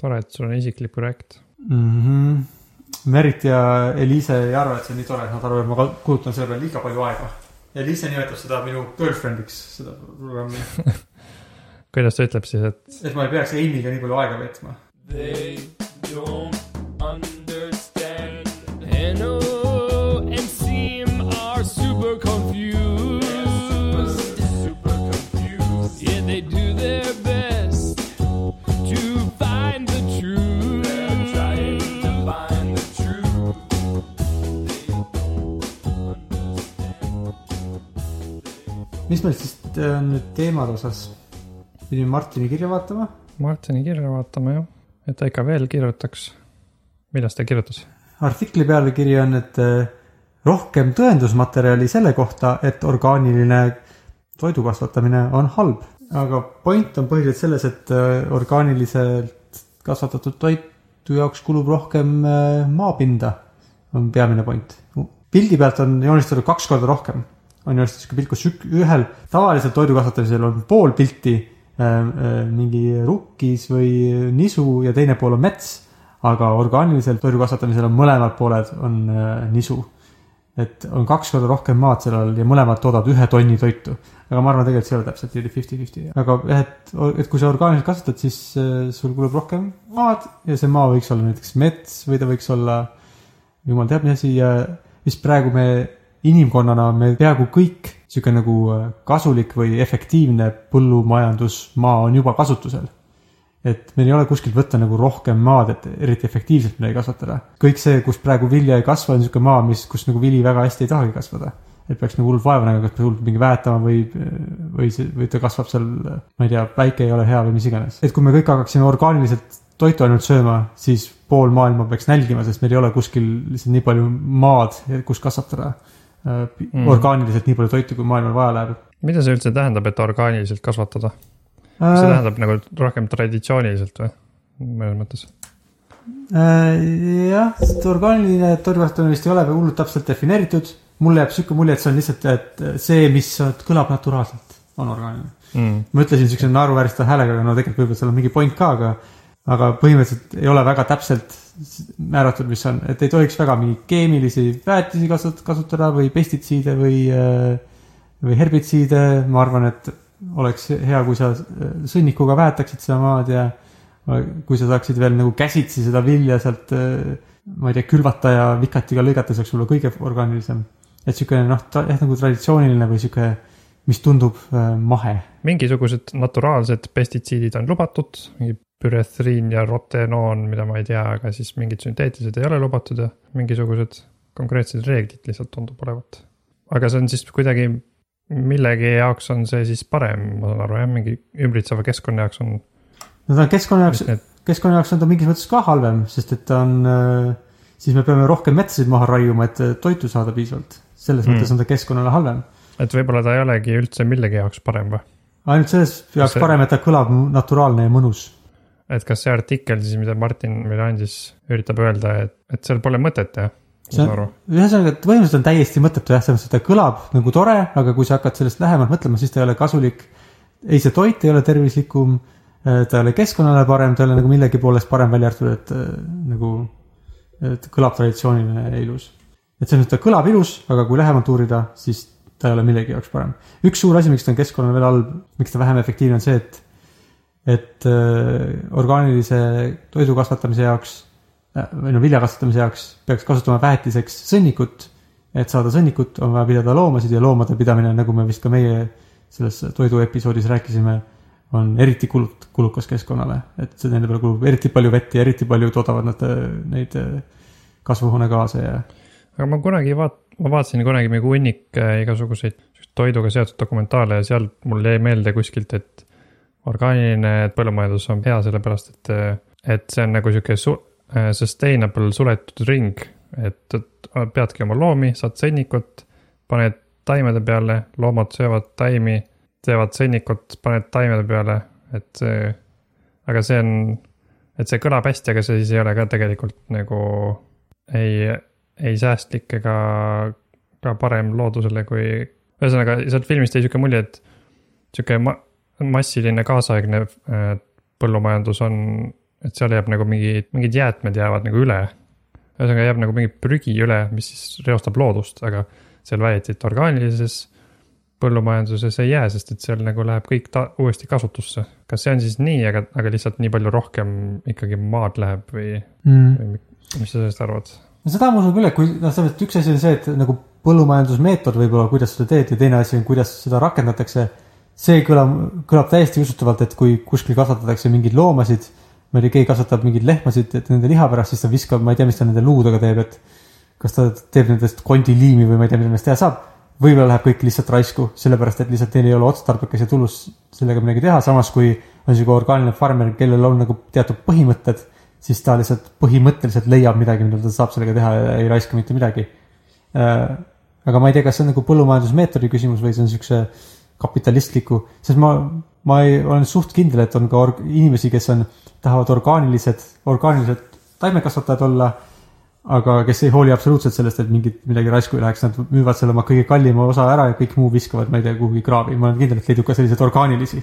tore, et sul on isiklik projekt. mm. -hmm. Merit ja Eliise ei arva, et see on nii tore, nad arvavad, et ma kulutan selle peale liiga palju aega. Eliise nimetab seda minu girlfriend'iks, seda programmi, kuidas ta ütleb siis, et et ma ei peaks Amy'ga nii palju aega veetma. They don't mis meil siis äh, nüüd teemade osas? pidime Martini kirja vaatama. Martini kirja vaatama jah, et ta ikka veel kirjutaks. millest ta kirjutas? artikli pealkiri on, et äh, rohkem tõendusmaterjali selle kohta, et orgaaniline toidu kasvatamine on halb. aga point on põhiliselt selles, et äh, orgaaniliselt kasvatatud toitu jaoks kulub rohkem maapinda, on peamine point. pildi pealt on joonistatud kaks korda rohkem, on joonistatud sihuke pilt, kus ühel tavalisel toidu kasvatamisel on pool pilti äh, äh, mingi rukkis või nisu ja teine pool on mets aga orgaanilisel toidu kasvatamisel on mõlemad pooled on äh, nisu. et on kaks korda rohkem maad sellel ja mõlemad toodavad ühe tonni toitu. aga ma arvan, tegelikult see ei ole täpselt niimoodi fifty-fifty, aga jah, et, et kui sa orgaaniliselt kasvatad, siis äh, sul kulub rohkem maad ja see maa võiks olla näiteks mets või ta võiks olla jumal teab mis asi ja vist praegu me inimkonnana, me peaaegu kõik sihuke nagu äh, kasulik või efektiivne põllumajandusmaa on juba kasutusel et meil ei ole kuskilt võtta nagu rohkem maad, et eriti efektiivselt midagi kasvatada. kõik see, kus praegu vilja ei kasva, on niisugune maa, mis, kus nagu vili väga hästi ei tahagi kasvada. et peaks nagu hullult vaeva nägema, kas peaks hullult mingi väetama või, või see, või ta kasvab seal, ma ei tea, päike ei ole hea või mis iganes. et kui me kõik hakkaksime orgaaniliselt toitu ainult sööma, siis pool maailma peaks nälgima, sest meil ei ole kuskil lihtsalt nii palju maad, kus kasvatada Mm. orgaaniliselt nii palju toitu, kui maailmal vaja läheb. mida see üldse tähendab, et orgaaniliselt kasvatada? kas see tähendab nagu rohkem traditsiooniliselt või? mõnes mõttes. Äh, jah, sest orgaaniline toidukasvatamine vist ei ole hullult täpselt defineeritud. mulle jääb sihuke mulje, et see on lihtsalt, et see, mis kõlab naturaalselt, on orgaaniline. Mm. ma ütlesin siukse naeruvääristava häälega, aga no tegelikult võib-olla seal on mingi point ka, aga, aga põhimõtteliselt ei ole väga täpselt määratud, mis on, et ei tohiks väga mingeid keemilisi väetisi kasut-, kasutada või pestitsiide või, või herbitsiide. ma arvan, et oleks hea, kui sa sõnnikuga väetaksid seda maad ja kui sa saaksid veel nagu käsitsi seda vilja sealt, ma ei tea, külvata ja vikatiga lõigata, see oleks võib-olla kõige orgaanilisem. et siukene noh, jah nagu traditsiooniline või sihuke, mis tundub äh, mahe mingisugused naturaalsed pestitsiidid on lubatud, mingi pürethriin ja rotenoon, mida ma ei tea, aga siis mingid sünteetilised ei ole lubatud ja mingisugused konkreetsed reeglid lihtsalt tundub olevat. aga see on siis kuidagi, millegi jaoks on see siis parem, ma saan aru jah, mingi ümbritseva keskkonna jaoks on. no ta on keskkonna jaoks, keskkonna jaoks on ta mingis mõttes ka halvem, sest et ta on, siis me peame rohkem metsasid maha raiuma, et äh, toitu saada piisavalt. selles mm. mõttes on ta keskkonnale halvem. et võib-olla ta ei olegi üldse millegi jaoks parem või? ainult selles jaoks See- parem, et ta kõlab naturaalne ja mõnus. Et kas see artikkel siis, mida Martin meile andis, üritab öelda, et, et seal pole mõtet aru. ühesõnaga, et põhimõtteliselt on täiesti mõttetu jah, selles mõttes, et ta kõlab nagu tore, aga kui sa hakkad sellest lähemalt mõtlema, siis ta ei ole kasulik. ei, see toit ei ole tervislikum, ta ei ole keskkonnale parem, ta ei ole nagu millegi poolest parem, välja arvatud, et äh, nagu, et kõlab traditsiooniline ja ilus. et selles mõttes ta kõlab ilus, aga kui lähemalt uurida, siis ta ei ole millegi jaoks parem. üks suur asi, miks ta on keskkonnale veel halb, miks ta vähem efektiivne on see, et, et äh, orgaanilise toidu kasvatamise jaoks äh, või no vilja kasvatamise jaoks peaks kasutama väetiseks sõnnikut. et saada sõnnikut, on vaja pidada loomasid ja loomade pidamine, nagu me vist ka meie selles toidu episoodis rääkisime, on eriti kulut-, kulukas keskkonnale, et see nende peale kulub eriti palju vett ja eriti palju toodavad nad äh, neid kasvuhoonegaase ja aga ma kunagi vaat-, ma vaatasin kunagi mingi hunnik igasuguseid toiduga seotud dokumentaale ja seal mul jäi meelde kuskilt, et orgaaniline põllumajandus on hea sellepärast, et, et see on nagu sihuke su-, sustainable suletud ring. et peadki oma loomi, saad sõnnikut, paned taimede peale, loomad söövad taimi, teevad sõnnikut, paned taimede peale, et aga see on, et see kõlab hästi, aga see siis ei ole ka tegelikult nagu ei, ei säästlik ega ka parem loodusele kui, ühesõnaga sealt filmist jäi sihuke mulje, et sihuke ma-, massiline kaasaegne äh, põllumajandus on et seal jääb nagu mingi, mingid jäätmed jäävad nagu üle. ühesõnaga jääb nagu mingi prügi üle, mis siis reostab loodust, aga seal väideti, et orgaanilises põllumajanduses ei jää, sest et seal nagu läheb kõik ta uuesti kasutusse. kas see on siis nii, aga, aga lihtsalt nii palju rohkem ikkagi maad läheb või mm. või mi- mis sa sellest arvad? no seda ma usun küll, et kui noh, selles mõttes üks asi on see, et nagu põllumajandusmeetod võib-olla, kuidas seda teed ja teine asi on, kuidas seda rakendatakse. See kõlab, kõlab täiesti usutavalt, et kui kuskil kasvatatakse mingeid loomasid, ma ei tea, keegi kasvatab mingeid lehmasid, nende liha pärast, siis ta viskab, ma ei tea, mis ta nende luudega teeb, et kas ta teeb nendest kondiliimi või ma ei tea, mida nendest teha saab. võib-olla läheb kõik lihtsalt raisku, sellepärast et lihtsalt neil ei ole otstarbekas ja tulus sellega midagi teha, samas kui on sihuke orgaaniline farmer, kellel on nagu teatud põhimõtted, siis ta lihtsalt põhimõtteliselt leiab midagi, mida ta saab sellega teha ja ei raiska mitte midagi. aga ma ei tea, kas see on nagu põllumajandusmeetodi küsimus või see on siukse kapitalistliku, sest ma, ma ei, olen suht kindel, et on ka org- inimesi, kes on, tahavad orgaanilised, orgaanilised taimekasvatajad olla aga kes ei hooli absoluutselt sellest, et mingit midagi raisku ei läheks, nad müüvad selle oma kõige kallima osa ära ja kõik muu viskavad, ma ei tea, kuhugi kraavi, ma olen kindel, et leidub ka selliseid orgaanilisi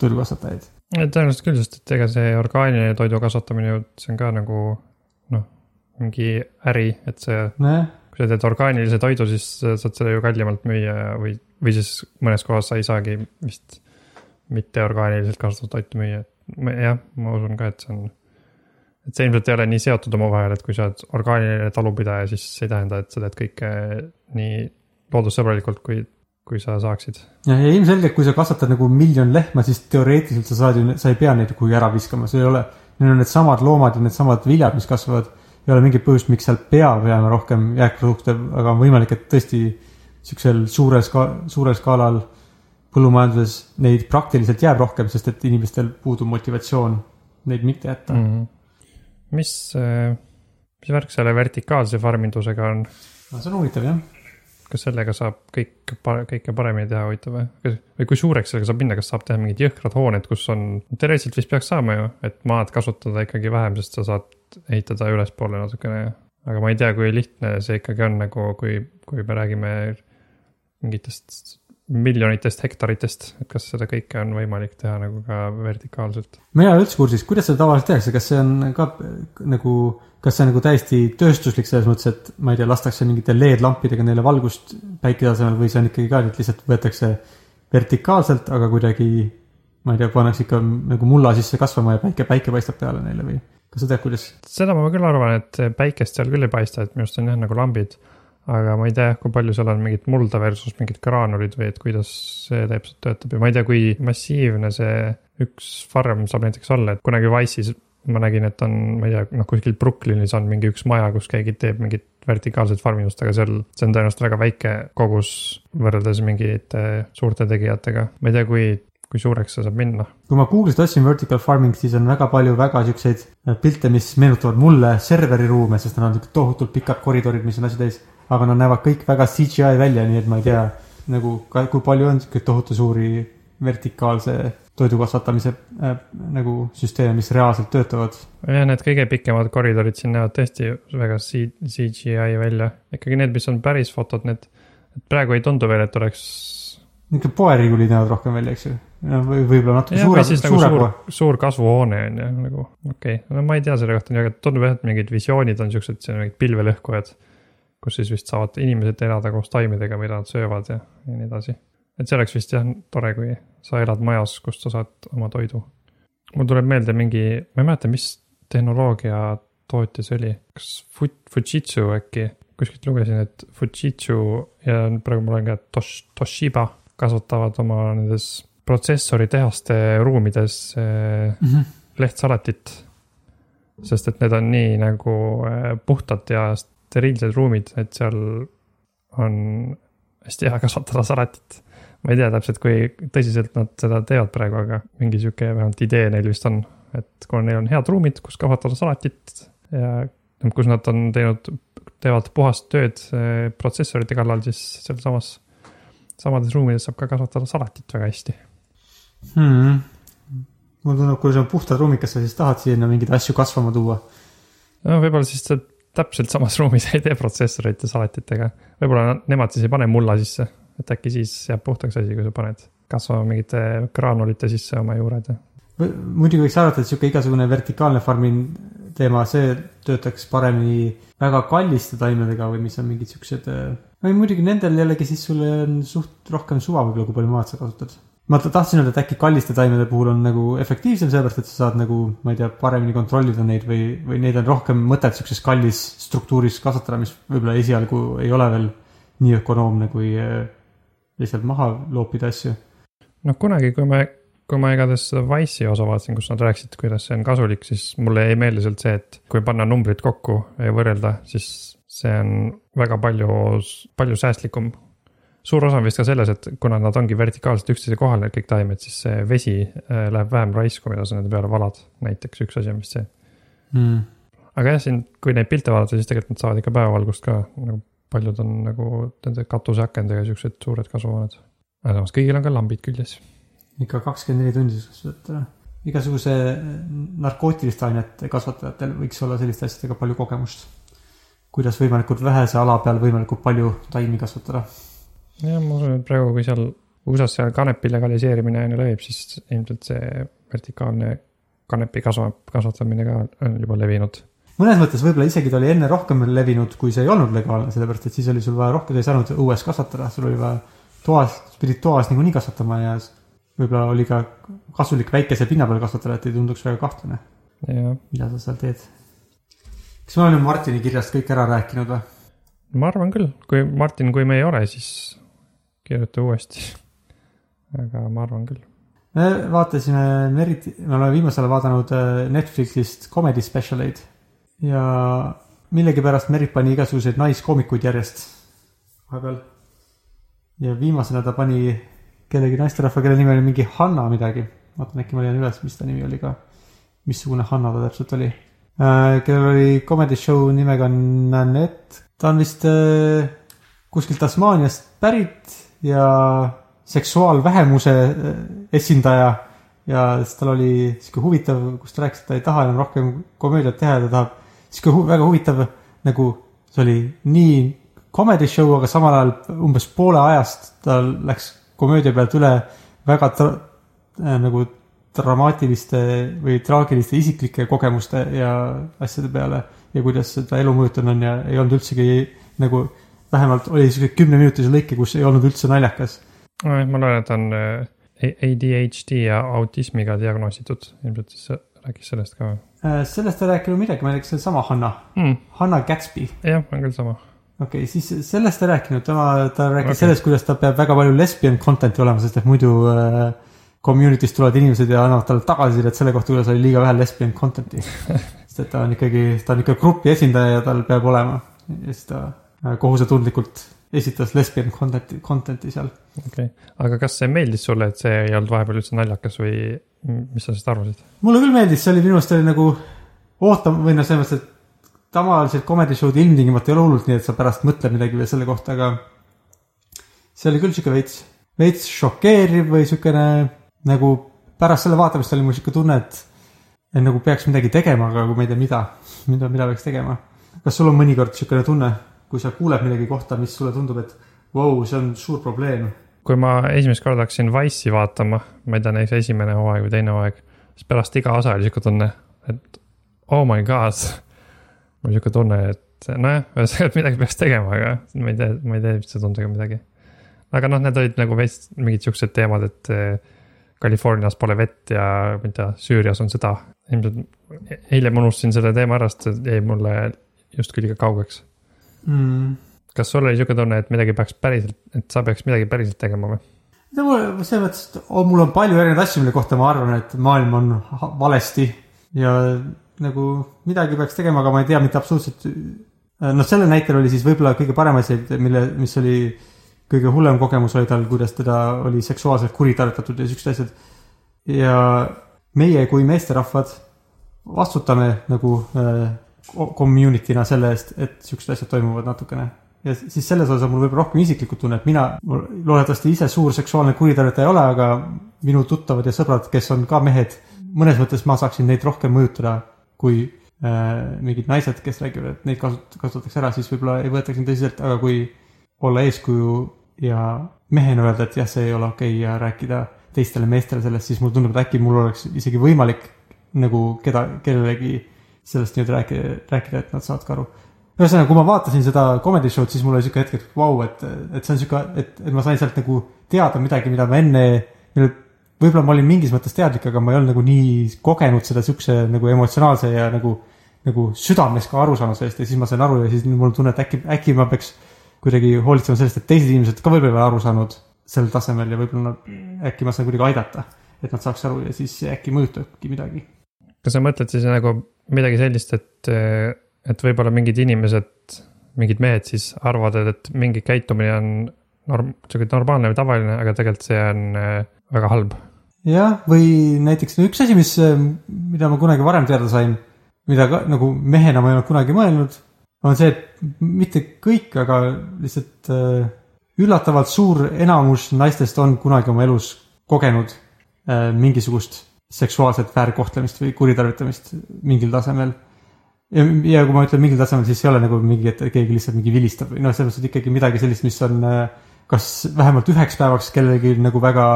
toidukasvatajaid. tõenäoliselt küll, sest et ega see orgaaniline toidu kasvatamine ju, see on ka nagu noh, mingi äri, et see, nojah, kui sa teed orgaanilise toidu, siis sa saad selle ju kallimalt müüa või, või siis mõnes kohas sa ei saagi vist mitte orgaaniliselt kasvatatud toitu müüa, et jah, ma usun ka, et see on et see ilmselt ei ole nii seotud omavahel, et kui sa oled orgaaniline talupidaja, siis see ei tähenda, et sa teed kõike nii loodussõbralikult, kui, kui sa saaksid. ja ja ilmselgelt, kui sa kasvatad nagu miljon lehma, siis teoreetiliselt sa saad ju, sa ei pea neid kuhugi ära viskama, see ei ole, neil on needsamad loomad ja needsamad viljad, mis kasvavad. ei ole mingit põhjust, miks seal peab jääma rohkem jääkprodukte, aga on võimalik, et tõesti siuksel suurel ska-, suurel skaalal põllumajanduses neid praktiliselt jääb rohkem, sest et inimestel puudub motivatsioon neid mitte jätta mm.. mm. -hmm. mis, mis värk selle vertikaalse farmindusega on, no see on huvitav jah. kas sellega saab kõik, kõike paremini teha, huvitav või? või kui suureks sellega saab minna, kas saab teha mingid jõhkrad hooned, kus on, teoreetiliselt vist peaks saama ju, et maad kasutada ikkagi vähem, sest sa saad ehitada ülespoole natukene. aga ma ei tea, kui lihtne see ikkagi on nagu, kui, kui me räägime mingitest miljonitest hektaritest, et kas seda kõike on võimalik teha nagu ka vertikaalselt. ma ei ole üldse kursis, kuidas seda tavaliselt tehakse, kas see on ka nagu, kas see on nagu täiesti tööstuslik selles mõttes, et ma ei tea, lastakse mingite LED-lampidega neile valgust päikese asemel või see on ikkagi ka, et lihtsalt võetakse vertikaalselt, aga kuidagi ma ei tea, pannakse ikka nagu mulla sisse kasvama ja päike, päike paistab peale neile või kas sa tead, kuidas? seda ma küll arvan, et päikest seal küll ei paista, et minu arust on jah nagu lambid. Aga ma ei tea, kui palju seal on mingit mulda versus mingid graanulid või et kuidas see täpselt töötab ja ma ei tea, kui massiivne see üks farm saab näiteks olla, et kunagi Wise'is ma nägin, et on, ma ei tea, noh kuskil Brooklynis on mingi üks maja, kus keegi teeb mingit vertikaalset farmindust, aga seal, see on tõenäoliselt väga väike kogus võrreldes mingite suurte tegijatega. ma ei tea, kui, kui suureks see saab minna. kui ma Google'ist otsin vertical farming, siis on väga palju väga siukseid pilte, mis meenutavad mulle serveriruume, sest nad on niisugused tohutult pikad koridorid, mis on asju täis. Aga nad näevad kõik väga CGI välja, nii et ma ei tea nagu, kui palju on siukeid tohutu suuri vertikaalse toidu kasvatamise äh, nagu süsteeme, mis reaalselt töötavad. jah, need kõige pikemad koridorid siin näevad tõesti väga CGI välja, ikkagi need, mis on päris fotod, need, praegu ei tundu veel, et oleks. niisugused poeriigulid näevad rohkem välja, eks ju. või võib-olla natuke jah, suure või, siis nagu suur poe., suur kasvuhoone on ju nagu, okei okay., no ma ei tea selle kohta nii väga, tundub jah, et mingid visioonid on siuksed, siin mingid pilvelõhkujad. Kus siis vist saavad inimesed elada koos taimedega, mida nad söövad ja, ja nii edasi. et see oleks vist jah tore, kui sa elad majas, kust sa saad oma toidu. mul tuleb meelde mingi, ma ei mäleta, mis tehnoloogia tootja see oli, kas Fut-, Fujitsu äkki, kuskilt lugesin, et Fujitsu ja praegu ma loen ka, Tosh-, Toshiba kasvatavad oma nendes protsessoritehaste ruumides mm. -hmm. lehtsalatit. sest et need on nii nagu eh, puhtad ja steriilsed ruumid, et seal on hästi hea kasvatada salatit. ma ei tea täpselt, kui tõsiselt nad seda teevad praegu, aga mingi sihuke vähemalt idee neil vist on, et kuna neil on head ruumid, kus kasvatada salatit ja noh, kus nad on teinud, teevad puhast tööd eh, protsessorite kallal, siis sealsamas, samades ruumides saab ka kasvatada salatit väga hästi. Hmm. mulle tundub, kui sul on puhtad ruumid, kas sa siis tahad sinna mingeid asju kasvama tuua? no võib-olla siis sa täpselt samas ruumis ei tee protsessorite salatitega. võib-olla nad- nemad siis ei pane mulla sisse, et äkki siis jääb puhtaks asi, kui sa paned kasvama mingite graanulite sisse oma juured. muidugi võiks arvata, et sihuke igasugune vertikaalne farming teema, see töötaks paremini väga kalliste taimedega või mis on mingid siuksed. või muidugi nendel jällegi siis sul on suht rohkem suva võib-olla, kui palju maad sa kasutad. Ma ta- tahtsin öelda, et äkki kalliste taimede puhul on nagu efektiivsem, sellepärast et sa saad nagu, ma ei tea, paremini kontrollida neid või, või neid on rohkem mõtet siukses kallis struktuuris kasvatada, mis võib-olla esialgu ei ole veel nii ökonoomne kui äh, lihtsalt maha loopida asju. noh, kunagi, kui ma, kui ma igatahes seda Wise'i osa vaatasin, kus nad rääkisid, kuidas see on kasulik, siis mulle jäi meelde sealt see, et kui panna numbrid kokku ja võrrelda, siis see on väga palju, palju säästlikum. Suur osa on vist ka selles, et kuna nad ongi vertikaalselt üksteise kohal, kõik taimed, siis see vesi äh, läheb vähem raisku, mida sa nende peale valad. näiteks üks asi on vist see. Mm. aga jah, siin, kui neid pilte vaadata, siis tegelikult nad saavad ikka päevavalgust ka, nagu paljud on nagu nende katuseakendega siuksed suured kasvuhooned. aga samas kõigil on ka lambid küljes ikka kakskümmend neli tundi kasvatada. igasuguse narkootiliste ainete kasvatajatel võiks olla selliste asjadega palju kogemust. kuidas võimalikult vähese ala peal võimalikult palju taimi kasvatada. jah, ma usun, et praegu, kui seal USA-s seal kanepi legaliseerimine aina levib, siis ilmselt see vertikaalne kanepi kasva, kasvatamine ka on juba levinud. mõnes mõttes võib-olla isegi ta oli enne rohkem levinud, kui see ei olnud legaalne, sellepärast et siis oli sul vaja rohkem, sa ei saanud õues kasvatada, sul oli vaja toas, pidid toas niikuinii kasvatama ja võib-olla oli ka kasulik väikese pinna peal kasvatada, et ei tunduks väga kahtlane, mida sa seal teed. kas me oleme Martini kirjast kõik ära rääkinud või? ma arvan küll, kui Martin, kui me ei ole, siis kirjuta uuesti. aga ma arvan küll. me vaatasime Merit, me oleme viimasel ajal vaadanud äh, Netflixist comedy special eid ja millegipärast Merit pani igasuguseid naiskoomikuid järjest vahepeal. ja viimasena ta pani kellegi naisterahva, kelle nimi oli mingi Hanna midagi. vaatan äkki ma leian üles, mis ta nimi oli ka. missugune Hanna ta täpselt oli. kellel oli comedy show nimega Nanette, ta on vist äh, kuskilt Tasmaaniast pärit ja seksuaalvähemuse äh, esindaja. Ja siis tal oli sihuke huvitav, kus ta rääkis, et ta ei taha enam rohkem komöödiat teha ja ta tahab sihuke hu väga huvitav nagu see oli nii comedy show, aga samal ajal umbes poole ajast ta läks komöödia pealt üle väga tra- äh, nagu dramaatiliste või traagiliste isiklike kogemuste ja asjade peale ja kuidas seda elu mõjutanud on ja ei olnud üldsegi nagu vähemalt oli sihuke kümneminutise lõike, kus ei olnud üldse naljakas ma loen, et ta on äh, ADHD ja autismiga diagnoositud, ilmselt siis rääkis sellest ka Äh, sellest ei rääkinud midagi, ma on sama Hanna, hmm,. Hanna Gatsby. jah, on küll sama. okei okay,, siis sellest ei rääkinud, tema, ta rääkis okay. sellest, kuidas tal peab väga palju lesbian content'i olema, sest et muidu äh, community'st tulevad inimesed ja annavad talle tagasisidet selle kohta, kuidas oli liiga vähe lesbian content'i. sest et ta on ikkagi, ta on ikka grupi esindaja ja tal peab olema. ja siis ta kohusetundlikult esitas lesbian content'i, content'i seal. okei okay., aga kas see meeldis sulle, et see ei olnud vahepeal üldse naljakas või mis sa sellest arvasid? mulle küll meeldis, see oli minu arust oli nagu ootam- või noh, selles mõttes, et tavaliselt comedy show'd ilmtingimata ei ole hullult nii, et sa pärast mõtled midagi veel selle kohta, aga see oli küll sihuke veits, veits šokeeriv või siukene nagu pärast selle vaatamist oli mul sihuke tunne, et et nagu peaks midagi tegema, aga kui ma ei tea, mida, mida, mida peaks tegema. kas sul on mõnikord siukene tunne, kui sa kuuled millegi kohta, mis sulle tundub, et vau wow,, see on suur probleem. kui ma esimest korda hakkasin Wise'i vaatama, ma ei tea, näiteks esimene hooaeg või teine hooaeg, siis pärast iga osa oli sihuke tunne, et oh my god. mul oli sihuke tunne, et nojah, ühesõnaga, et midagi peaks tegema, aga ma ei tea, ma ei tee üldse tundega midagi. aga noh, need olid nagu veits mingid siuksed teemad, et eh, Californias pole vett ja ma ei tea, Süürias on sõda. ilmselt eile ma unustasin selle teema ära, sest see jäi mulle justkui liiga kaugeks. mm.. kas sul oli sihuke tunne, et midagi peaks päriselt, et sa peaks midagi päriselt tegema või? no mul selles mõttes, et mul on palju erinevaid asju, mille kohta ma arvan, et maailm on valesti ja nagu midagi peaks tegema, aga ma ei tea mitte absoluutselt. noh, sellel näitel oli siis võib-olla kõige parem asi, mille, mis oli kõige hullem kogemus oli tal, kuidas teda oli seksuaalselt kuritarvitatud ja siuksed asjad. ja meie kui meesterahvad vastutame nagu äh, community'na selle eest, et siuksed asjad toimuvad natukene. Ja siis selles osas on mul võib-olla rohkem isiklikult tunne, et mina mul loodetavasti ise suur seksuaalne kuritarvitaja ei ole, aga minu tuttavad ja sõbrad, kes on ka mehed, mõnes mõttes ma saaksin neid rohkem mõjutada kui äh, mingid naised, kes räägivad, et neid kasut-, kasutatakse ära, siis võib-olla ei võetaks neid tõsiselt, aga kui olla eeskuju ja mehena öelda, et jah, see ei ole okei okay ja rääkida teistele meestele sellest, siis mulle tundub, et äkki mul oleks isegi võimalik nagu keda, kellelegi sellest niimoodi rääkida, rääkida, et nad saavad ka aru. ühesõnaga, kui ma vaatasin seda comedy show'd, siis mul oli siuke hetk, et vau wow,, et, et see on siuke, et, et ma sain sealt nagu teada midagi, mida ma enne, võib-olla ma olin mingis mõttes teadlik, aga ma ei olnud nagu nii kogenud seda siukse nagu emotsionaalse ja nagu, nagu südames ka aru saanud sellest ja siis ma sain aru ja siis mul on tunne, et äkki, äkki ma peaks kuidagi hoolitsema sellest, et teised inimesed ka võib-olla ei ole aru saanud sel tasemel ja võib-olla nad, äkki ma saan kuidagi aidata, et nad saaks aru ja siis äkki mõjutabki midagi. Kas sa mõtled siis nagu midagi sellist, et, et võib-olla mingid inimesed, mingid mehed siis arvavad, et mingi käitumine on norm-, sihuke normaalne või tavaline, aga tegelikult see on äh, väga halb. jah, või näiteks no üks asi, mis, mida ma kunagi varem teada sain, mida ka nagu mehena ma ei olnud kunagi mõelnud, on see, et mitte kõik, aga lihtsalt äh, üllatavalt suur enamus naistest on kunagi oma elus kogenud äh, mingisugust seksuaalset väärkohtlemist või kuritarvitamist mingil tasemel. ja, ja kui ma ütlen mingil tasemel, siis ei ole nagu mingi, et keegi lihtsalt mingi vilistab või noh, selles mõttes, ikkagi midagi sellist, mis on äh, kas vähemalt üheks päevaks kellelgi nagu väga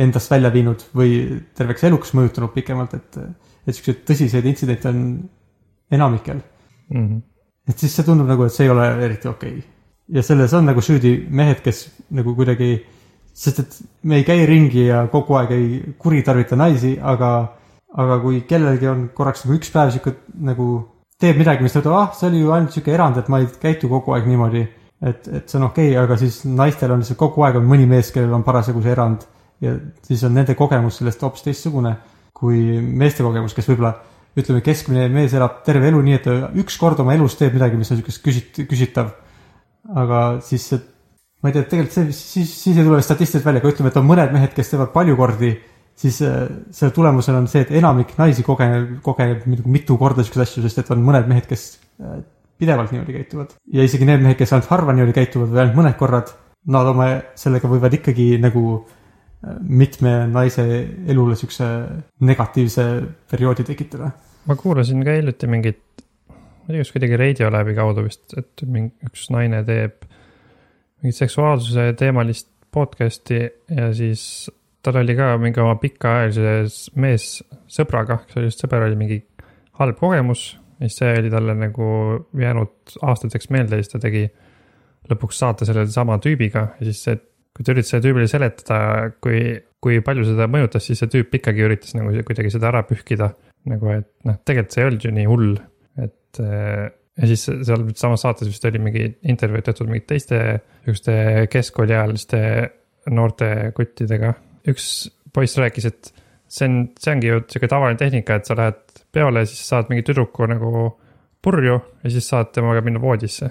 endast välja viinud või terveks eluks mõjutanud pikemalt, et, et siukseid tõsiseid intsidente on enamikel. Mm -hmm. et siis see tundub nagu, et see ei ole eriti okei okay.. ja selles on nagu süüdi mehed, kes nagu kuidagi, sest et me ei käi ringi ja kogu aeg ei kuritarvita naisi, aga, aga kui kellelgi on korraks nagu üks päev sihuke nagu teeb midagi, mis ta ütleb, ah, see oli ju ainult sihuke erand, et ma ei käitu kogu aeg niimoodi. et, et see on okei okay,, aga siis naistel on lihtsalt kogu aeg on mõni mees, kellel on parasjagu see erand ja siis on nende kogemus sellest hoopis teistsugune kui meeste kogemus, kes võib-olla ütleme, keskmine mees elab terve elu nii, et ta üks kord oma elus teeb midagi, mis on siukest küsit-, küsitav. aga siis see, ma ei tea, tegelikult see, siis, siis ei tule statistikat välja, aga ütleme, et on mõned mehed, kes teevad palju kordi, siis äh, selle tulemusena on see, et enamik naisi kogeneb, kogeneb mitu korda siukseid asju, sest et on mõned mehed, kes äh, pidevalt niimoodi käituvad. ja isegi need mehed, kes ainult harva niimoodi käituvad või ainult mõned korrad, nad oma sellega võivad ikkagi nagu äh, mitme naise elule siukse negatiivse perioodi tekitada ma kuulasin ka hiljuti mingit, ma ei tea, kas kuidagi Radiolabi kaudu vist, et mingi üks naine teeb mingit seksuaalsuse teemalist podcast'i ja siis tal oli ka mingi oma pikaajalise meessõbraga, kes oli just sõber, oli mingi halb kogemus ja siis see oli talle nagu jäänud aastateks meelde ja siis ta tegi lõpuks saate selle sama tüübiga ja siis see, kui ta üritas sellele tüübile seletada, kui, kui palju seda mõjutas, siis see tüüp ikkagi üritas nagu kuidagi seda ära pühkida. nagu, et noh, tegelikult see ei olnud ju nii hull, et ja siis seal samas saates vist oli mingi intervjuu tehtud mingite teiste siukeste keskkooliealiste noorte kuttidega. üks poiss rääkis, et see on, see ongi ju sihuke tavaline tehnika, et sa lähed peole ja siis saad mingi tüdruku nagu purju ja siis saad temaga minna voodisse.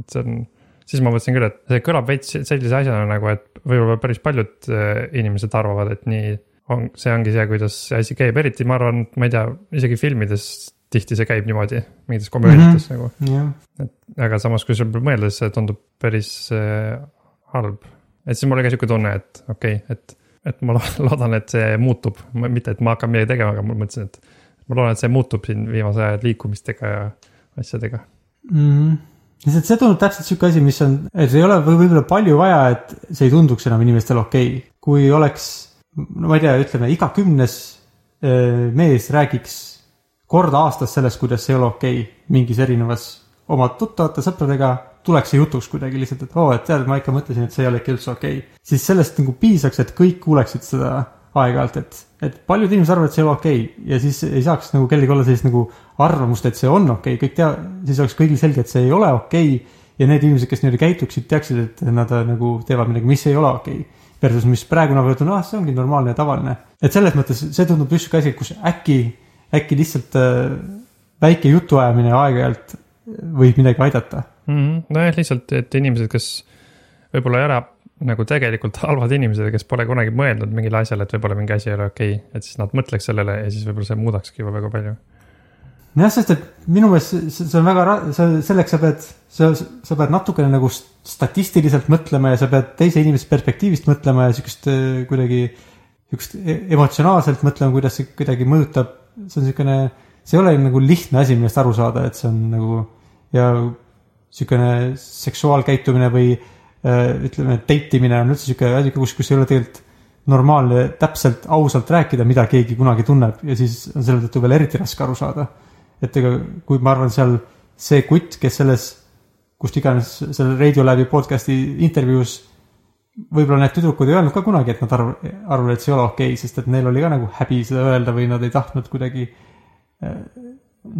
et see on, siis ma mõtlesin küll, et see kõlab veits sellise asjana nagu, et võib-olla päris paljud äh, inimesed arvavad, et nii on, see ongi see, kuidas see asi käib, eriti ma arvan, ma ei tea, isegi filmides tihti see käib niimoodi, mingites komöödiates mm -hmm. nagu. jah, et aga samas, kui selle peale mõelda, siis see tundub päris äh, halb. et siis mul oli ka sihuke tunne, et okei okay,, et, et ma lo- loodan, et see muutub, mitte et ma hakkan midagi tegema, aga ma mõtlesin, et ma loodan, et see muutub siin viimase aja liikumistega ja asjadega. mm. lihtsalt see tundub täpselt sihuke asi, mis on, et ei ole või võib-olla palju vaja, et see ei tunduks enam inimestele okei okay.. kui oleks, no ma ei tea, ütleme iga kümnes äh, mees räägiks kord aastas sellest, kuidas ei ole okei okay, mingis erinevas oma tuttavate sõpradega tuleks see jutuks kuidagi lihtsalt, et oo oh,, et tead, ma ikka mõtlesin, et see ei ole ikka üldse okei okay.. siis sellest nagu piisaks, et kõik kuuleksid seda aeg-ajalt, et, et paljud inimesed arvavad, et see ei ole okei okay. ja siis ei saaks nagu kellelgi olla sellist nagu arvamust, et see on okei okay., kõik tea, siis oleks kõigil selge, et see ei ole okei okay. ja need inimesed, kes niimoodi käituksid, teaksid, et nad äh, nagu teevad midagi, mis ei ole okei okay. versus mis praegu nagu ütlen, ah, see ongi normaalne ja tavaline. et selles mõttes see tundub just sihuke asi, kus äkki, äkki lihtsalt äh, väike jutuajamine aeg-ajalt võib midagi aidata. mm. -hmm. nojah, lihtsalt, et inimesed, kes võib-olla ei ole nagu tegelikult halvad inimesed kes pole kunagi mõelnud mingile asjale, et võib-olla mingi asi ei ole okei okay,, et siis nad mõtleks sellele ja siis võib-olla see muudakski juba väga palju. jah, sest et minu meelest see, see on väga, see selleks sa pead, sa, sa pead natukene nagu st- statistiliselt mõtlema ja sa pead teise inimese perspektiivist mõtlema ja siukest äh, kuidagi, siukest e- emotsionaalselt mõtlema, kuidas see kuidagi mõjutab. See on siukene, see ei ole nagu lihtne asi, millest aru saada, et see on nagu ja siukene seksuaalkäitumine või äh, ütleme, date imine on üldse siuke asi, kus, kus ei ole tegelikult normaalne täpselt ausalt rääkida, mida keegi kunagi tunneb ja siis on selle tõttu veel eriti raske aru saada. et ega, kui ma arvan, seal see kutt, kes selles, kust iganes selle Radiolabi podcast'i intervjuus võib-olla need tüdrukud ei öelnud ka kunagi, et nad arv-, arvavad, et see ei ole okei okay,, sest et neil oli ka nagu häbi seda öelda või nad ei tahtnud kuidagi äh,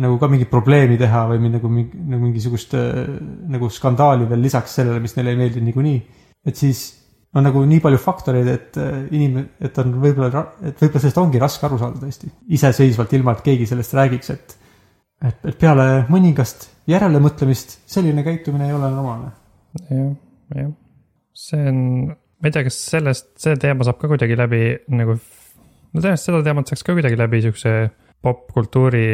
nagu ka mingit probleemi teha või nagu mingi, nagu mingisugust äh, nagu skandaali veel lisaks sellele, mis neile ei meeldi niikuinii. et siis on nagu nii palju faktoreid, et äh, inim-, et on võib-olla, et võib-olla sellest ongi raske aru saada tõesti. iseseisvalt, ilma et keegi sellest räägiks, et et, et peale mõningast järelemõtlemist selline käitumine ei ole normaalne. jah, jah. See on, ma ei tea, kas sellest, see teema saab ka kuidagi läbi nagu, no tõenäoliselt seda teemat saaks ka kuidagi läbi siukse popkultuuri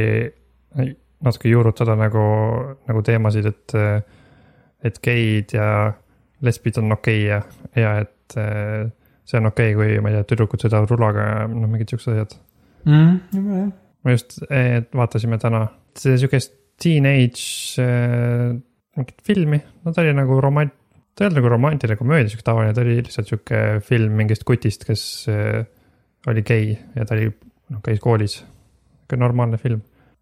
natuke juurutada nagu, nagu teemasid, et, et geid ja lesbid on okei okay ja, ja et eh, see on okei okay,, kui ma ei tea, tüdrukud sõidavad rulaga ja noh, mingid siuksed asjad. mm,. jah, me just eh, vaatasime täna see siukest teenage äh, mingit filmi, no ta oli nagu romant-, ta ei olnud nagu romantiline komöödia, siuke tavaline, ta oli lihtsalt siuke film mingist kutist, kes äh, oli gei ja ta oli, noh, käis koolis. siuke normaalne film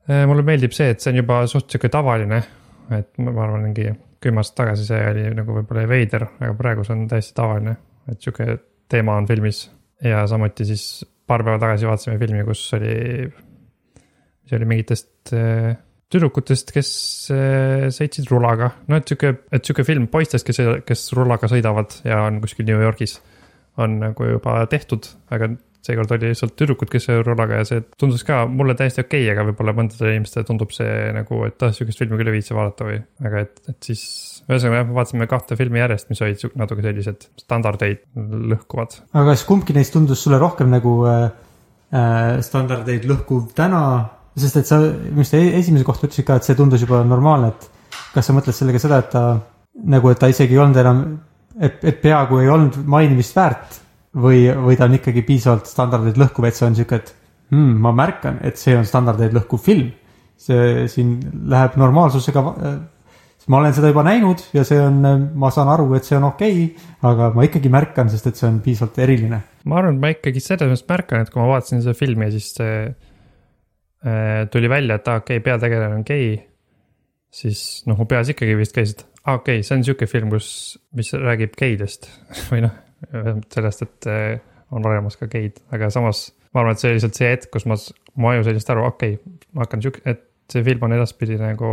äh,. mulle meeldib see, et see on juba suht siuke tavaline, et ma arvan, mingi kümme aastat tagasi see oli nagu võib-olla veider, aga praegu see on täiesti tavaline, et siuke teema on filmis ja samuti siis paar päeva tagasi vaatasime filmi, kus oli see oli mingitest äh, tüdrukutest, kes äh, sõitsid rulaga, no et sihuke, et sihuke film poistest, kes, kes rulaga sõidavad ja on kuskil New Yorgis. on nagu juba tehtud, aga seekord oli lihtsalt tüdrukud, kes rulaga ja see tundus ka mulle täiesti okei okay,, aga võib-olla mõndadele inimestele tundub see nagu, et ah, sihukest filmi küll ei viitsi vaadata või, aga et, et siis. ühesõnaga jah, me vaatasime kahte filmi järjest, mis olid natuke sellised standardeid lõhkuvad. aga kas kumbki neist tundus sulle rohkem nagu äh, äh, standardeid lõhkuv täna, sest et sa, mis sa e- esimese kohta ütlesid ka, et see tundus juba normaalne, et kas sa mõtled sellega seda, et ta nagu, et ta isegi ei olnud enam, et, et peaaegu ei olnud mainimist väärt või, või ta on ikkagi piisavalt standardeid lõhkuv, et see on sihuke, et hmm, ma märkan, et see on standardeid lõhkuv film. see siin läheb normaalsusega, ma olen seda juba näinud ja see on, ma saan aru, et see on okei okay,, aga ma ikkagi märkan, sest et see on piisavalt eriline ma arvan, et ma ikkagi selles mõttes märkan, et kui ma vaatasin seda filmi siis see äh, tuli välja, et aa, okei okay,, peategelane on gei. siis noh, mu peas ikkagi vist käis, et aa, okei okay,, see on sihuke film, kus, mis räägib geidest. Või noh, sellest, et äh, on olemas ka geid, aga samas ma arvan, et see oli lihtsalt see hetk, kus ma, mu aju sai lihtsalt aru, okei okay,, ma hakkan sihuke, et see film on edaspidi nagu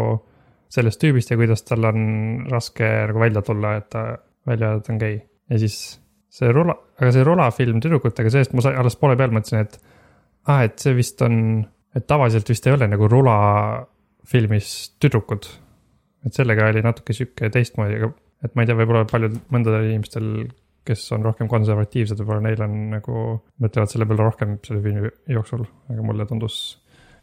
sellest tüübist ja kuidas tal on raske nagu välja tulla, et ta välja et on gei. Ja siis see rula, aga see rulafilm tüdrukutega, sellest ma sai- alles poole peal mõtlesin, et aa, et see vist on, et tavaliselt vist ei ole nagu rulafilmis tüdrukud. et sellega oli natuke sihuke teistmoodi, aga et ma ei tea, võib-olla paljud, mõndadel inimestel, kes on rohkem konservatiivsed, võib-olla neil on nagu, mõtlevad selle peale rohkem selle filmi jooksul, aga mulle tundus,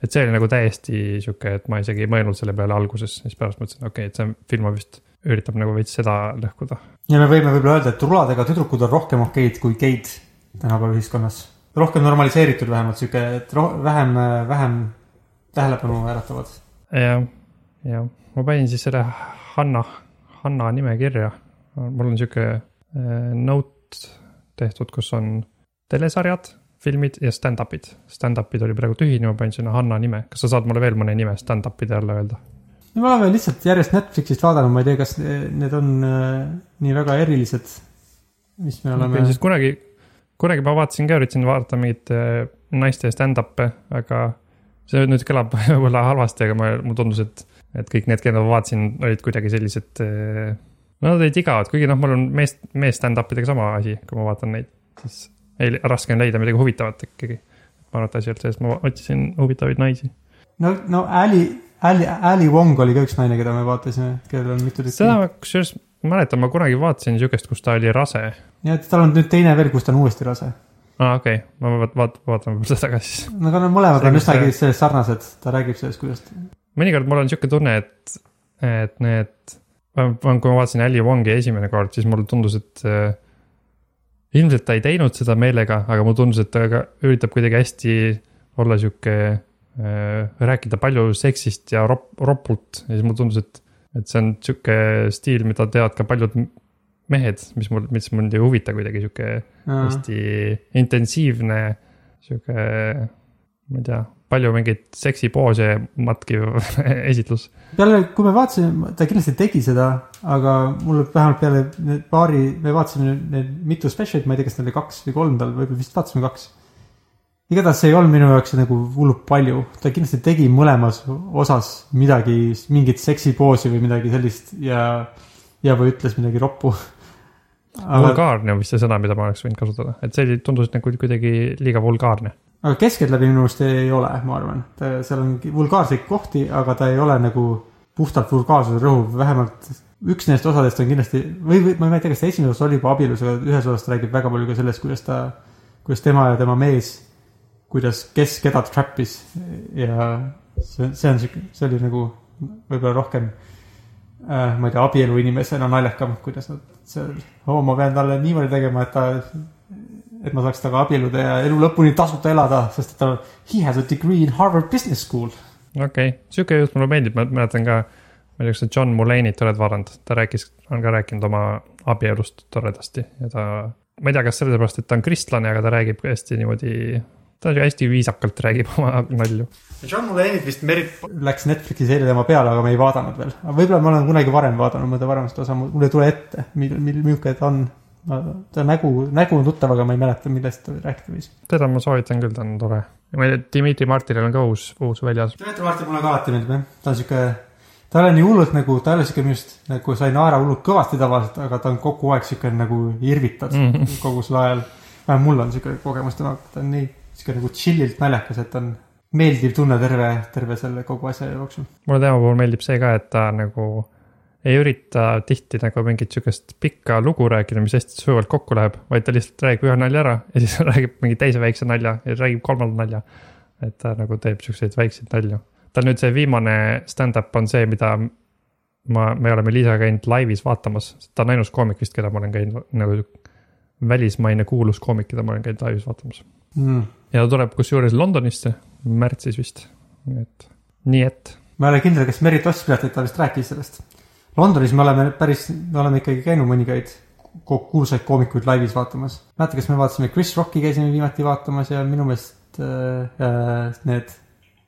et see oli nagu täiesti sihuke, et ma isegi ei mõelnud selle peale alguses, siis pärast mõtlesin, okei okay,, et see film vist üritab nagu veits seda lõhkuda ja me võime võib-olla öelda, et ruladega tüdrukud on rohkem okeid kui geid tänapäeva ühiskonnas. Rohkem normaliseeritud vähemalt sihuke, et roh-, vähem, vähem tähelepanu äratavad. jah, ja ma panin siis selle Hanna, Hanna nime kirja. mul on sihuke äh, note tehtud, kus on telesarjad, filmid ja stand-up'id. Stand-up'id oli praegu tühine, ma panin sinna Hanna nime. kas sa saad mulle veel mõne nime stand-up'ide alla öelda? me oleme lihtsalt järjest Netflixist vaadanud, ma ei tea, kas need on äh, nii väga erilised, mis me oleme. siis kunagi, kunagi ma vaatasin ka, üritasin vaadata mingeid äh, naiste stand-up'e, aga see nüüd kõlab võib-olla halvasti, aga ma, mulle tundus, et, et kõik need, keda ma vaatasin, olid kuidagi sellised. no nad olid igavad, kuigi noh, mul on mees, mees stand-up idega sama asi, kui ma vaatan neid, siis ei, raske on leida midagi huvitavat ikkagi. ma arvan, et asi olnud selles, ma otsisin huvitavaid naisi. no, no Ali, Ali, Ali Wong oli ka üks naine, keda me vaatasime, kellel on mitu tükki. seda ma kusjuures mäletan, ma kunagi vaatasin siukest, kus ta oli rase. ja et tal on nüüd teine veel, kus ta on uuesti rase. aa, okei okay., ma vaat-, vaat-, vaatan seda ka siis. no aga nad mõlemad on üsnagi sellest sarnased, ta räägib sellest, kuidas mõnikord mul on sihuke tunne, et, et need, kui ma vaatasin Ali Wongi esimene kord, siis mulle tundus, et äh, ilmselt ta ei teinud seda meelega, aga mulle tundus, et ta ka üritab kuidagi hästi olla sihuke äh,, rääkida palju seksist ja rop-, ropult ja siis mulle tundus, et, et see on sihuke stiil, mida teevad ka paljud mehed, mis mul, mis mind ei huvita kuidagi sihuke hästi intensiivne sihuke, ma ei tea, palju mingeid seksipoose matkiv esitlus. peale, kui me vaatasime, ta kindlasti tegi seda, aga mulle vähemalt peale need paari, me vaatasime need mitu special'it, ma ei tea, kas neid oli kaks või kolm tal, võib-olla vist vaatasime kaks. Igatahes see ei olnud minu jaoks nagu hullult palju, ta kindlasti tegi mõlemas osas midagi, mingit seksipoosi või midagi sellist ja, ja või ütles midagi roppu. aga, vulgaarne on vist see sõna, mida ma oleks võinud kasutada, et see tundus nagu kuidagi liiga vulgaarne. aga keskeltläbi minu arust ei ole, ma arvan, seal on vulgaarseid kohti, aga ta ei ole nagu puhtalt vulgaarsuse rõhuv, vähemalt üks nendest osadest on kindlasti või, või ma ei tea, kas ta esimeses osas oli juba abielus, aga ühes osas ta räägib väga palju ka sellest, kuidas ta, kuidas tema ja tema mees, kuidas, kes keda trappis ja see, see on siuke, see oli nagu võib-olla rohkem äh,, ma ei tea, abielu inimesena naljakam, kuidas nad seal, oo, ma pean talle niimoodi tegema, et ta, et ma saaks temaga abielluda ja elu lõpuni tasuta elada, sest et ta, he has a degree in Harvard Business School. okei okay., sihuke jutt mulle meeldib, ma mäletan ka, ma ei tea, kas sa John Mulaney't oled vaadanud, ta rääkis, on ka rääkinud oma abielust toredasti ja ta, ma ei tea, kas sellepärast, et ta on kristlane, aga ta räägib hästi niimoodi, ta hästi viisakalt räägib oma nalju. John Mulaney't vist Merit läks Netflixi seeria tema peale, aga me ei vaadanud veel. aga võib-olla ma olen kunagi varem vaadanud mõnda varemat osa, mul ei tule ette, mil, mil, milline ta on. ta nägu, nägu on tuttav, aga ma ei mäleta, millest ta rääkida võis. teda ma soovitan küll, ta on tore. ma ei tea, Dmitri Martinil on ka uus, uus väljas. Dmitri Martin mulle ka alati meeldib jah, ta on sihuke, ta ei ole nii hullult nagu, ta ei ole sihuke minu arust nagu sa ei naera hullult kõvasti tavaliselt, aga ta on kogu aeg sihuke nagu irvitad mm. -hmm. kogu selle ajal. vähemalt mul on sihuke kogemus temaga, ta on nii sihuke nagu chill'ilt naljakas, et on meeldiv tunne terve, terve selle kogu asja jooksul. mulle tema puhul meeldib see ka, et ta nagu ei ürita tihti nagu mingit sihukest pikka lugu rääkida, mis hästi sujuvalt kokku läheb, vaid ta lihtsalt räägib ühe nalja ära ja siis räägib mingi teise väikse nalja ja räägib kolmanda nalja. et ta nagu teeb siukseid väikseid nalju. tal nüüd see viimane stand-up on see, mida ma, me oleme Liisaga käinud laivis vaatamas, ta on ainus koomik vist, keda ma olen käinud nagu välismaine kuulus koomik, keda ma olen käinud laivis vaatamas. mm.. Ja ta tuleb kusjuures Londonisse märtsis vist, et, nii et ma ei ole kindel, kas Merit Ossipilet, et ta vist rääkis sellest. Londonis me oleme päris, me oleme ikkagi käinud mõningaid kuulsaid koomikuid laivis vaatamas. mäletad, kas me vaatasime Chris Rocki käisime viimati vaatamas ja minu meelest äh, äh, need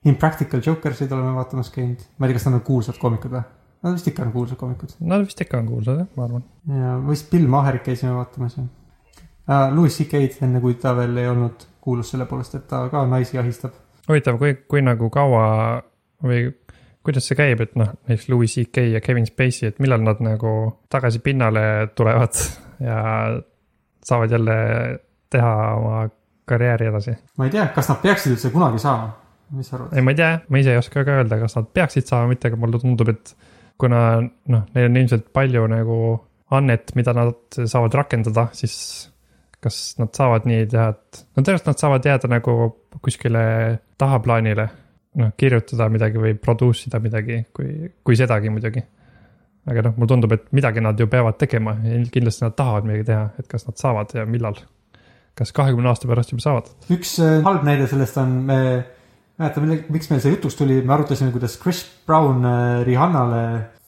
Impractical Jokersid oleme vaatamas käinud. ma ei tea, kas nad on kuulsad koomikud või? Nad vist ikka on kuulsad koomikud. Nad vist ikka on kuulsad jah, ma arvan. ja vist Bill Maherit käisime vaatamas ja uh,. Louis CK-d enne, kui ta veel ei olnud kuulus selle poolest, et ta ka naisi ahistab. huvitav, kui, kui nagu kaua või kuidas see käib, et noh, näiteks Louis CK ja Kevin Spacey, et millal nad nagu tagasi pinnale tulevad ja saavad jälle teha oma karjääri edasi. ma ei tea, kas nad peaksid üldse kunagi saama, mis sa arvad? ei, ma ei tea, ma ise ei oska ka öelda, kas nad peaksid saama, mitte, aga mulle tundub, et kuna noh, neil on ilmselt palju nagu annet, mida nad saavad rakendada, siis kas nad saavad nii teha, et no tõenäoliselt nad saavad jääda nagu kuskile tahaplaanile, noh, kirjutada midagi või produce ida midagi, kui, kui sedagi muidugi. aga noh, mulle tundub, et midagi nad ju peavad tegema ja kindlasti nad tahavad midagi teha, et kas nad saavad ja millal. kas kahekümne aasta pärast juba saavad? üks äh, halb näide sellest on, me mäletame, miks meil see jutuks tuli, me arutasime, kuidas Chris Brown äh, Rihannale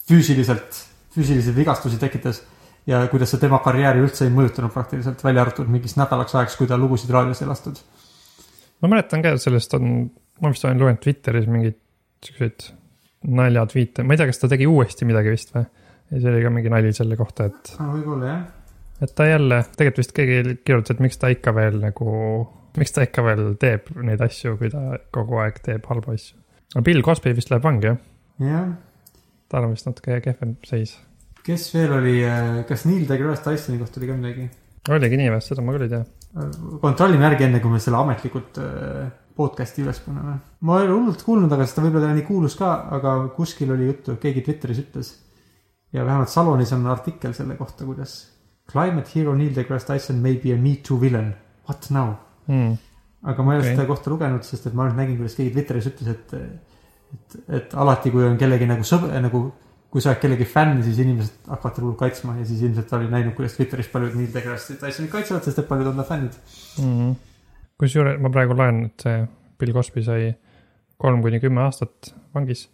füüsiliselt, füüsilisi vigastusi tekitas ja kuidas see tema karjääri üldse ei mõjutanud praktiliselt, välja arvatud mingiks nädalaks ajaks, kui ta lugusid raadios ei lastud. ma mäletan ka, sellest on, ma vist olen lugenud Twitteris mingeid siukseid naljatviite, ma ei tea, kas ta tegi uuesti midagi vist või? ja see oli ka mingi nali selle kohta, et, võib-olla jah. et ta jälle, tegelikult vist keegi kirjutas, et miks ta ikka veel nagu, miks ta ikka veel teeb neid asju, kui ta kogu aeg teeb halbu asju. aga Bill Cosby vist läheb vangi jah, jah, tal on vist natuke kehvem seis. Kes veel oli, kas Neil deGrasse Tysoni kohta oli ka midagi? oligi nii või, seda ma küll ei tea. kontrollime järgi, enne kui me selle ametlikult äh, podcast'i üles paneme. ma ei ole hullult kuulnud, aga seda võib-olla ei ole nii kuulus ka, aga kuskil oli juttu, keegi Twitteris ütles. ja vähemalt Salonis on artikkel selle kohta, kuidas climate hero Neil deGrasse Tyson may be a me too villain. What now? Mm. aga ma ei ole okay. seda kohta lugenud, sest et ma ainult nägin, kuidas keegi Twitteris ütles, et, et, et alati, kui on kellegi nagu sõber, nagu kui sa oled kellegi fänn, siis inimesed hakkavad teda hullult kaitsma ja siis ilmselt ta oli näinud, kuidas Twitteris paljud Neil deGrasse Tysonit kaitsevad, sest et paljud on ta fännid. Mm -hmm. kusjuures ma praegu loen, et see Bill Cosby sai kolm kuni kümme aastat vangis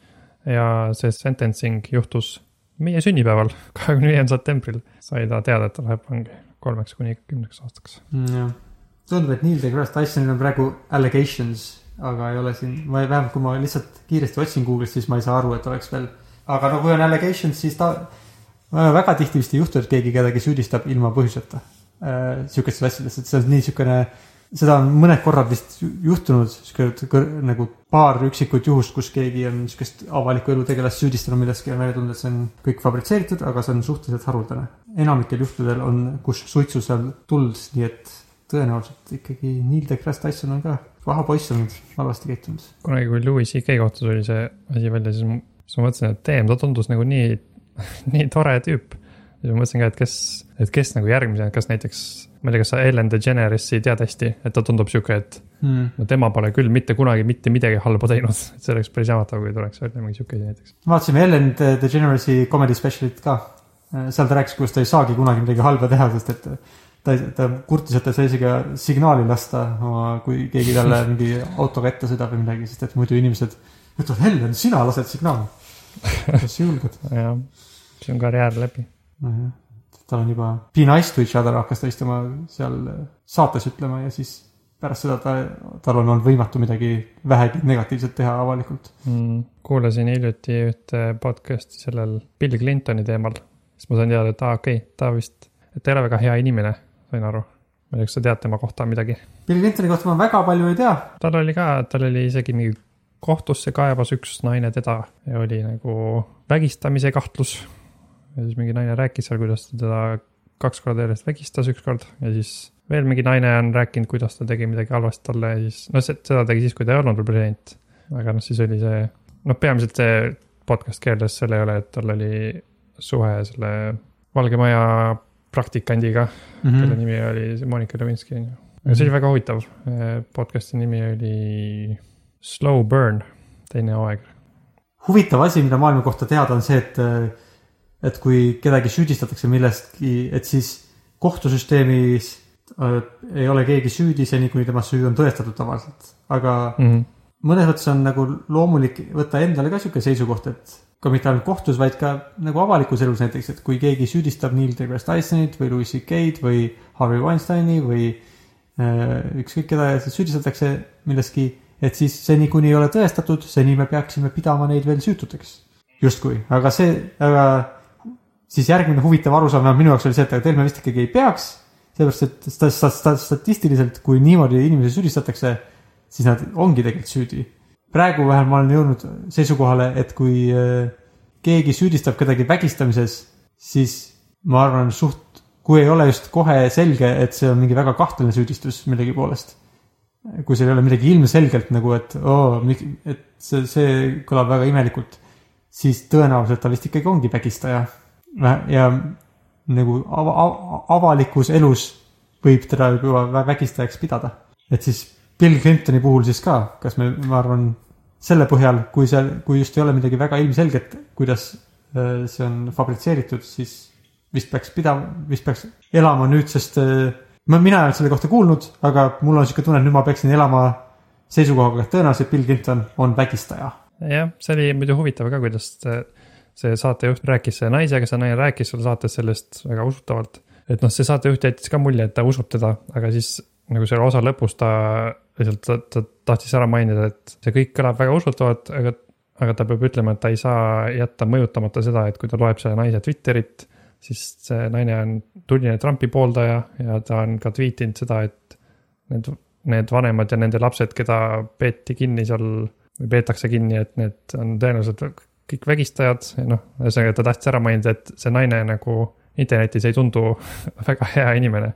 ja see sentencing juhtus meie sünnipäeval, kahekümne viiendal septembril sai ta teada, et ta läheb vangi kolmeks kuni kümneks aastaks. Mm, jah, tundub, et Neil deGrasse Tysonil on praegu allegations, aga ei ole siin, ma ei- vähemalt kui ma lihtsalt kiiresti otsin Google'ist, siis ma ei saa aru, et oleks veel. Aga no kui on allegations, siis ta, väga tihti vist ei juhtu, et keegi kedagi süüdistab ilma põhjuseta äh, sihukestes asjades, et see on nii sihukene, seda on mõned korrad vist ju- juhtunud, sihuke nagu paar üksikut juhust, kus keegi on sihukest avaliku elu tegelast süüdistanud milleski ja välja tulnud, et see on kõik fabritseeritud, aga see on suhteliselt haruldane. enamikel juhtudel on, kus suitsu seal tuld, nii et tõenäoliselt ikkagi Neil deGrasse Tyson on ka paha poiss olnud, halvasti käitunud. kunagi, kui Louis CK kohta tuli see asi välja, siis siis ma mõtlesin, et damn, ta tundus nagu nii, nii tore tüüp. siis ma mõtlesin ka, et kes, et kes nagu järgmisena, kas näiteks, ma ei tea, kas sa Ellen DeGeneres'i tead hästi, et ta tundub sihuke, et Hmm. no tema pole küll mitte kunagi mitte midagi halba teinud, et see oleks päris jahmatav, kui tuleks välja mingi sihuke asi näiteks. vaatasime Ellen DeGeneres'i comedy special'it ka. seal ta rääkis, kuidas ta ei saagi kunagi midagi halba teha, sest et ta, ta kurtis, et ta saa isegi signaali lasta, kui keegi talle mingi autoga ette sõidab või midagi, sest et muidu inimesed ütlevad, Ellen, sina lased signaali. kas sa julged? jah, see on karjäär läbi. nojah, tal on juba Be nice to each other hakkas ta vist tema seal saates ütlema ja siis pärast seda ta, tal on olnud võimatu midagi vähegi negatiivset teha avalikult. mm,. kuulasin hiljuti ühte podcast'i sellel Bill Clintoni teemal, siis ma sain teada, et aa, okei okay,, ta vist, et ta ei ole väga hea inimene, sain aru. ma ei tea, kas sa tead tema kohta midagi? Bill Clintoni kohta ma väga palju ei tea. tal oli ka, tal oli isegi mingi kohtusse kaebas üks naine teda ja oli nagu vägistamise kahtlus. ja siis mingi naine rääkis seal, kuidas ta teda kaks korda järjest vägistas ükskord ja siis veel mingi naine on rääkinud, kuidas ta tegi midagi halvasti talle ja siis, no seda tegi siis, kui ta ei olnud veel president. aga noh, siis oli see, noh, peamiselt see podcast keerles selle üle, et tal oli suhe selle Valge Maja praktikandiga mm, -hmm. kelle nimi oli Monika Lewinsky on ju. see oli väga huvitav, podcast'i nimi oli Slow Burn, teine hooaeg. huvitav asi, mida maailma kohta teada, on see, et, et kui kedagi süüdistatakse millestki, et siis kohtusüsteemis äh, ei ole keegi süüdi seni, kuni tema süü on tõestatud tavaliselt. aga Mm -hmm. mõnes mõttes on nagu loomulik võtta endale ka sihuke seisukoht, et ka mitte ainult kohtus, vaid ka nagu avalikus elus näiteks, et kui keegi süüdistab Neil deGrasse Tysonit või Louis CK-d või Harvey Weinsteini või äh, ükskõik keda süüdistatakse milleski, et siis seni, kuni ei ole tõestatud, seni me peaksime pidama neid veel süütuteks. justkui, aga see, aga siis järgmine huvitav arusaam vähemalt minu jaoks oli see, et aga tegelikult me vist ikkagi ei peaks, sellepärast et sta- sta- sta- statistiliselt, kui niimoodi inimesi süüdistatakse, siis nad ongi tegelikult süüdi praegu vähemalt ma olen jõudnud seisukohale, et kui äh, keegi süüdistab kedagi vägistamises, siis ma arvan suht, kui ei ole just kohe selge, et see on mingi väga kahtlane süüdistus millegi poolest. Kui seal ei ole midagi ilmselgelt nagu, et oo, et see, see kõlab väga imelikult, siis tõenäoliselt ta vist ikkagi ongi vägistaja. ja nagu ava, ava, avalikus elus võib teda juba vä- vägistajaks pidada. et siis Bill Clintoni puhul siis ka, kas me, ma arvan, selle põhjal, kui seal, kui just ei ole midagi väga ilmselget, kuidas äh, see on fabritseeritud, siis vist peaks pidama, vist peaks elama nüüd, sest äh, ma, mina ei ole selle kohta kuulnud, aga mul on sihuke tunne, et nüüd ma peaksin elama seisukohaga, et tõenäoliselt Bill Clinton on vägistaja. jah, see oli muidu huvitav ka, kuidas see saatejuht rääkis selle naisega, see naine rääkis seal saates sellest väga usutavalt. et noh, see saatejuht jättis ka mulje, et ta usub teda, aga siis nagu selle osa lõpus ta lihtsalt, ta, ta tahtis ära mainida, et see kõik kõlab väga usutavalt, aga, aga ta peab ütlema, et ta ei saa jätta mõjutamata seda, et kui ta loeb selle naise Twitterit, siis see naine on tuline Trumpi pooldaja ja ta on ka tweetinud seda, et need, need vanemad ja nende lapsed, keda peeti kinni seal või peetakse kinni, et need on tõenäoliselt kõik vägistajad ja noh, ühesõnaga ta tahtis ära mainida, et see naine nagu internetis ei tundu väga hea inimene.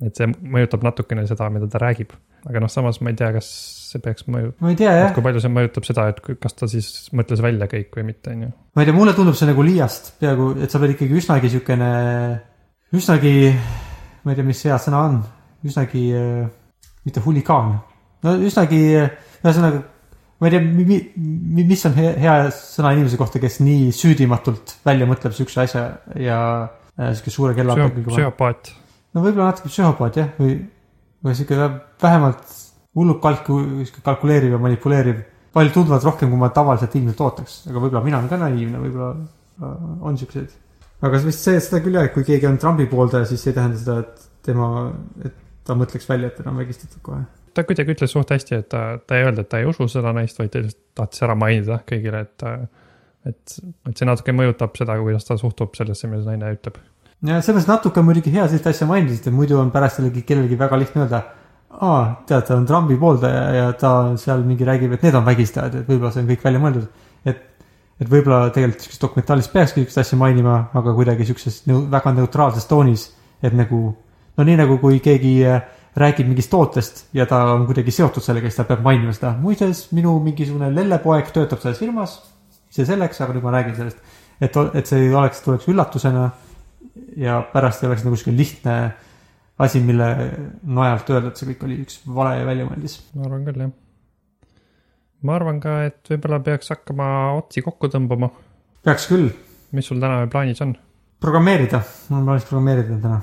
et see mõjutab natukene seda, mida ta räägib, aga noh, samas ma ei tea, kas see peaks mõju-, ma ei tea jah, kui palju see mõjutab seda, et kas ta siis mõtles välja kõik või mitte, on ju. ma ei tea, mulle tundub see nagu liiast peaaegu, et sa pead ikkagi üsnagi siukene, üsnagi, ma ei tea, mis hea sõna on, üsnagi, mitte huligaan, no üsnagi, ühesõnaga, ma ei tea, mis on hea, sõna inimese kohta, kes nii süüdimatult välja mõtleb siukse asja ja äh, sihuke suure kella Psühho-. psühhopaat, no võib-olla natuke psühhopaat jah, või, või sihuke vähemalt hullult kalku-, kalkuleeriv ja manipuleeriv. palju tunduvalt rohkem, kui ma tavaliselt ilmselt ootaks, aga võib-olla mina olen ka naiivne, võib-olla, on siukseid. aga vist see, seda küll jah, et kui keegi on Trumpi pooldaja, siis see ei tähenda seda, et tema, et ta mõtleks välja, et teda on vägistatud kohe. ta kuidagi ütles suht hästi, et ta, ta ei öelnud, et ta ei usu seda naist, vaid ta lihtsalt tahtis ära mainida kõigile, et, et, et see natuke mõjutab seda, kuidas ta suhtub sellesse, mida see naine ütleb. ja selles natuke on muidugi hea sellist asja mainisid, et muidu on pärast jällegi kellelgi väga lihtne öelda. aa, tead, ta on Trumpi pooldaja ja ta seal mingi räägib, et need on vägistajad, et võib-olla see on kõik välja mõeldud. et, et võib-olla tegelikult siukses dokumentaalis peakski siukest asja mainima, aga kuidagi siukses nõu, väga neutraalses toonis, et nagu no nii nagu kui keegi äh, räägib mingist tootest ja ta on kuidagi seotud sellega, siis ta peab mainima seda. muuseas, minu mingisugune lellepoeg töötab selles firmas, see selleks, aga nüüd ma räägin sellest. et, et see oleks, tuleks üllatusena ja pärast ei oleks nagu sihuke lihtne asi, mille najalt öelda, et see kõik oli üks vale ja väljamõeldis. ma arvan küll, jah. ma arvan ka, et võib-olla peaks hakkama otsi kokku tõmbama. peaks küll mis sul täna plaanis on? programmeerida, mul on plaanis programmeerida täna.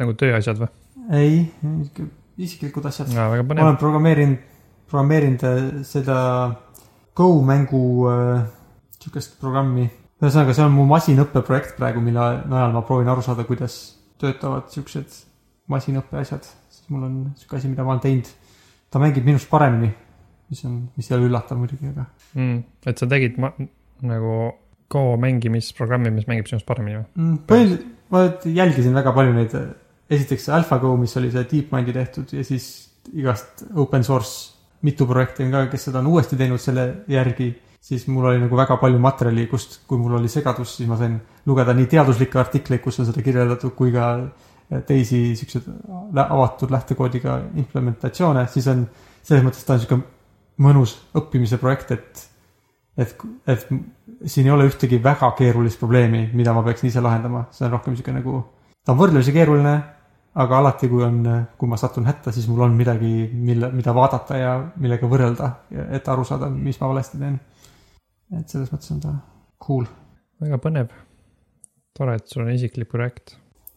nagu tööasjad või? ei, isiklikud asjad. väga ma olen programmeerinud, programmeerinud äh, seda Go mängu äh, sihukest programmi. ühesõnaga, see on mu masinõppeprojekt praegu, mille najal ma proovin aru saada, kuidas töötavad siuksed masinõppe asjad. siis mul on sihuke asi, mida ma olen teinud. ta mängib minust paremini, mis on, mis ei ole üllatav muidugi, aga mm,. et sa tegid ma, nagu Go mängimisprogrammi, mis mängib sinust paremini või? mm, põhiliselt ma jälgisin väga palju neid, esiteks AlphaGo, mis oli see DeepMindi tehtud ja siis igast open source mitu projekti on ka, kes seda on uuesti teinud selle järgi, siis mul oli nagu väga palju materjali, kust, kui mul oli segadus, siis ma sain lugeda nii teaduslikke artikleid, kus on seda kirjeldatud, kui ka teisi siukseid avatud lähtekoodiga implementatsioone, siis on selles mõttes ta on sihuke mõnus õppimise projekt, et et, et siin ei ole ühtegi väga keerulist probleemi, mida ma peaksin ise lahendama, see on rohkem sihuke nagu, ta on võrdlemisi keeruline, aga alati, kui on, kui ma satun hätta, siis mul on midagi, mille, mida vaadata ja millega võrrelda, et aru saada, mis ma valesti teen. et selles mõttes on ta cool. väga põnev. tore, et sul on isiklik projekt.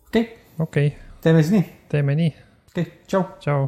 okei okay,, okei. Okay,, teeme siis nii, teeme nii, okei okay,, tšau. tšau